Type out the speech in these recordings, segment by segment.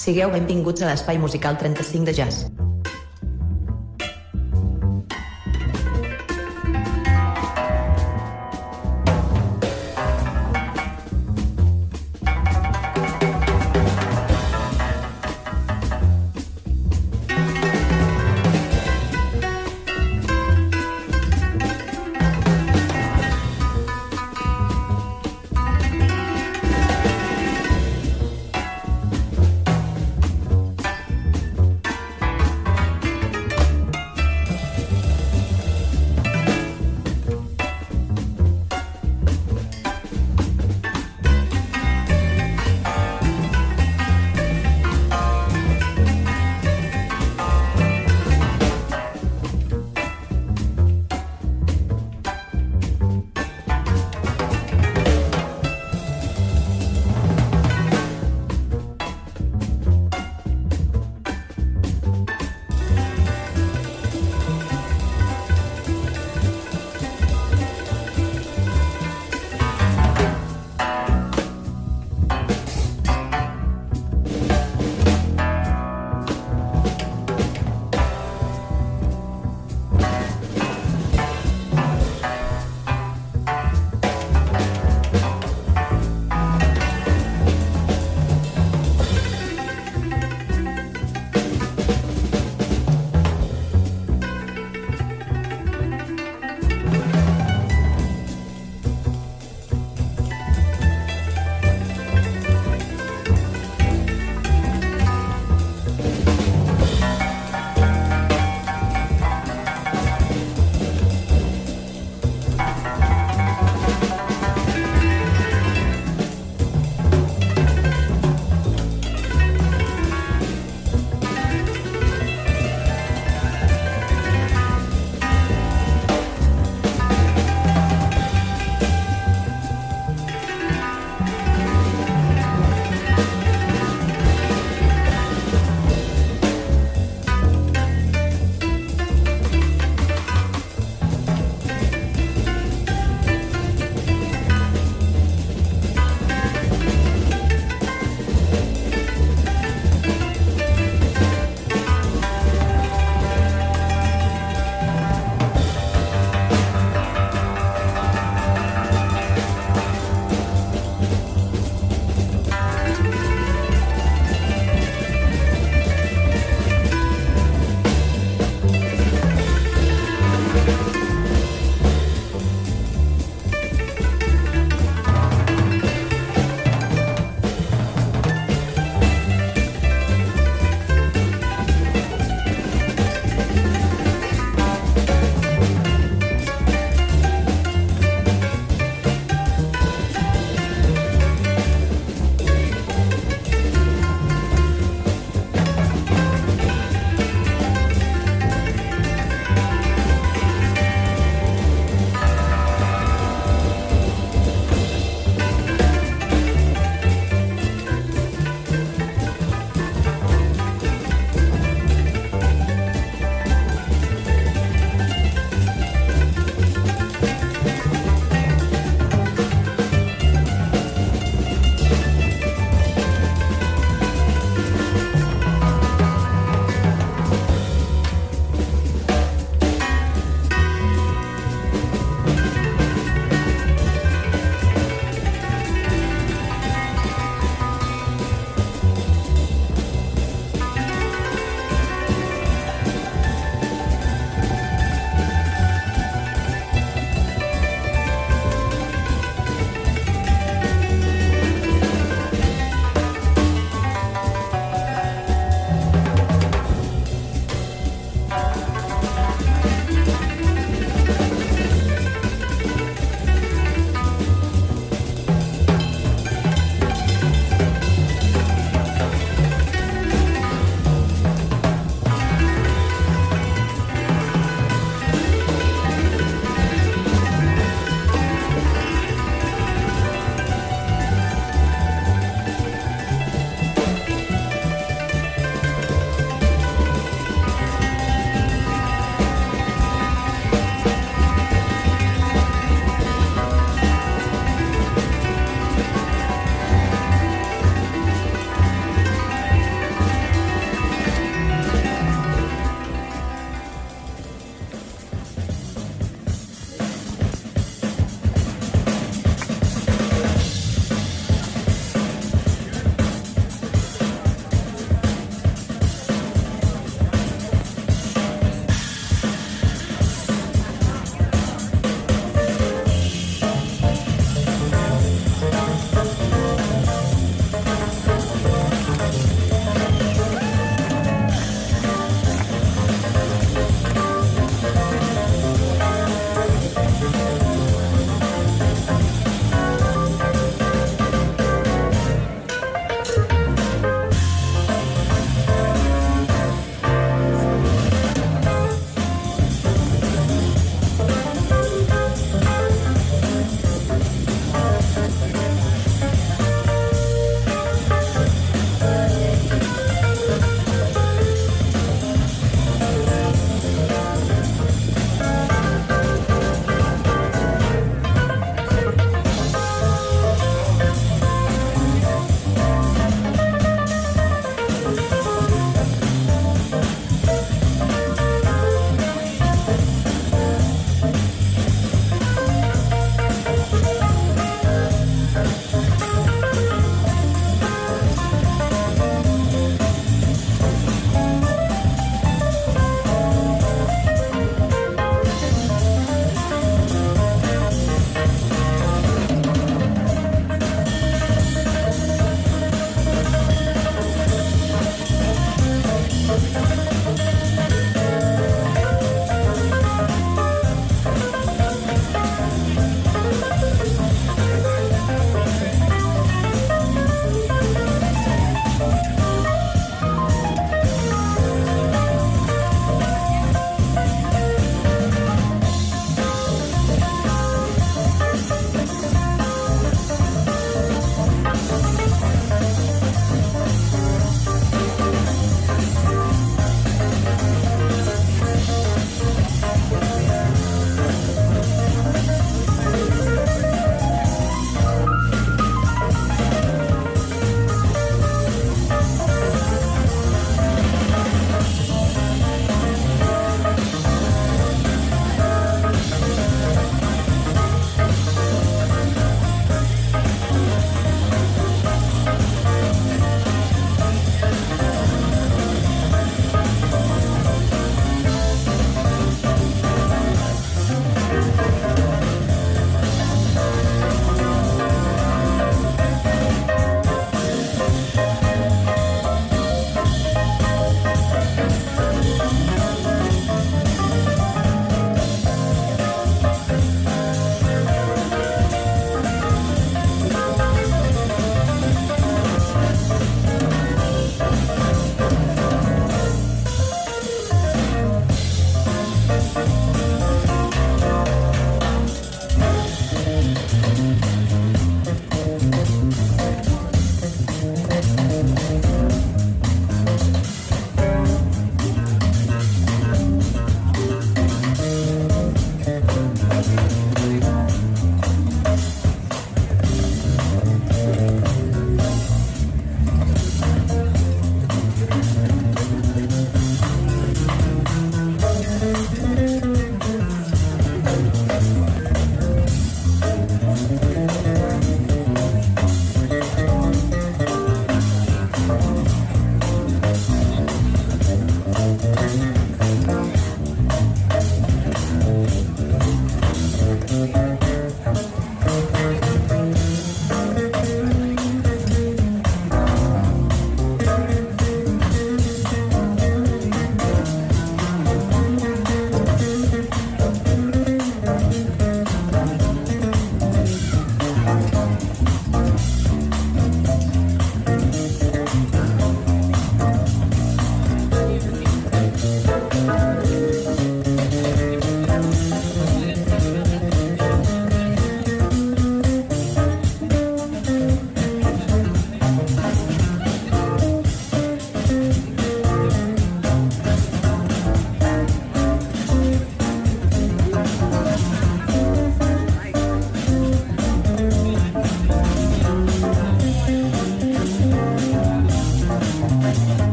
Sigueu benvinguts a l'espai musical 35 de jazz.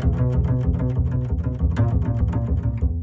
Thank you.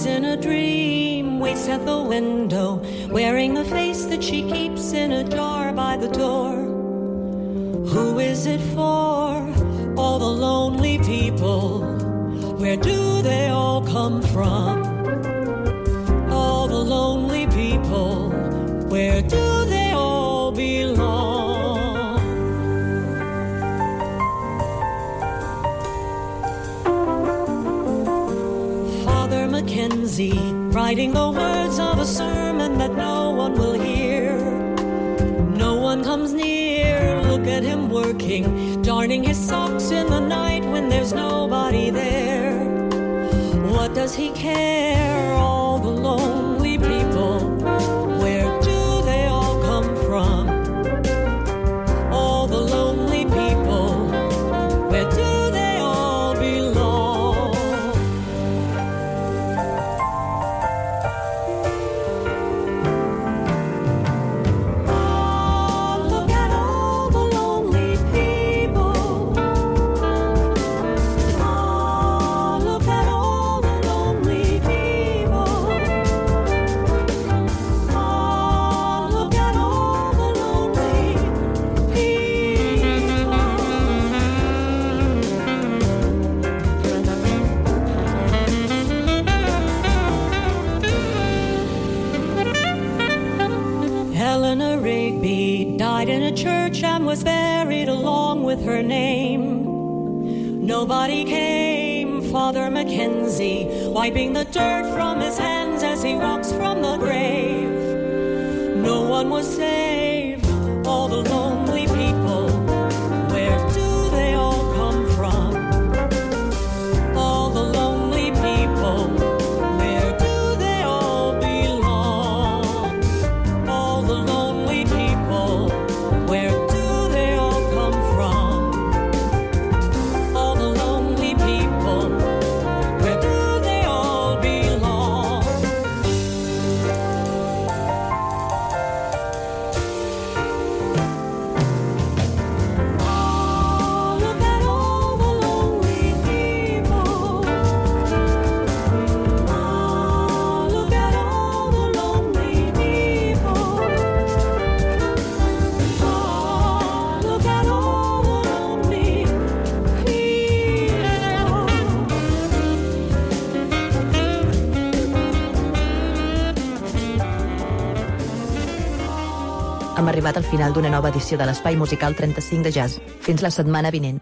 Lives in a dream, waits at the window, wearing a face that she keeps in a jar by the door. Who is it for? All the lonely people. Where do they all come from? Writing the words of a sermon that no one will hear. No one comes near, look at him working, darning his socks in the night when there's nobody there. What does he care? All Nobody came, Father Mackenzie, wiping the dirt from his hands as he walks from the grave. No one was saved, all the lonely people. Al final d'una nova edició de l'Espai Musical 35 de Jazz. Fins la setmana vinent.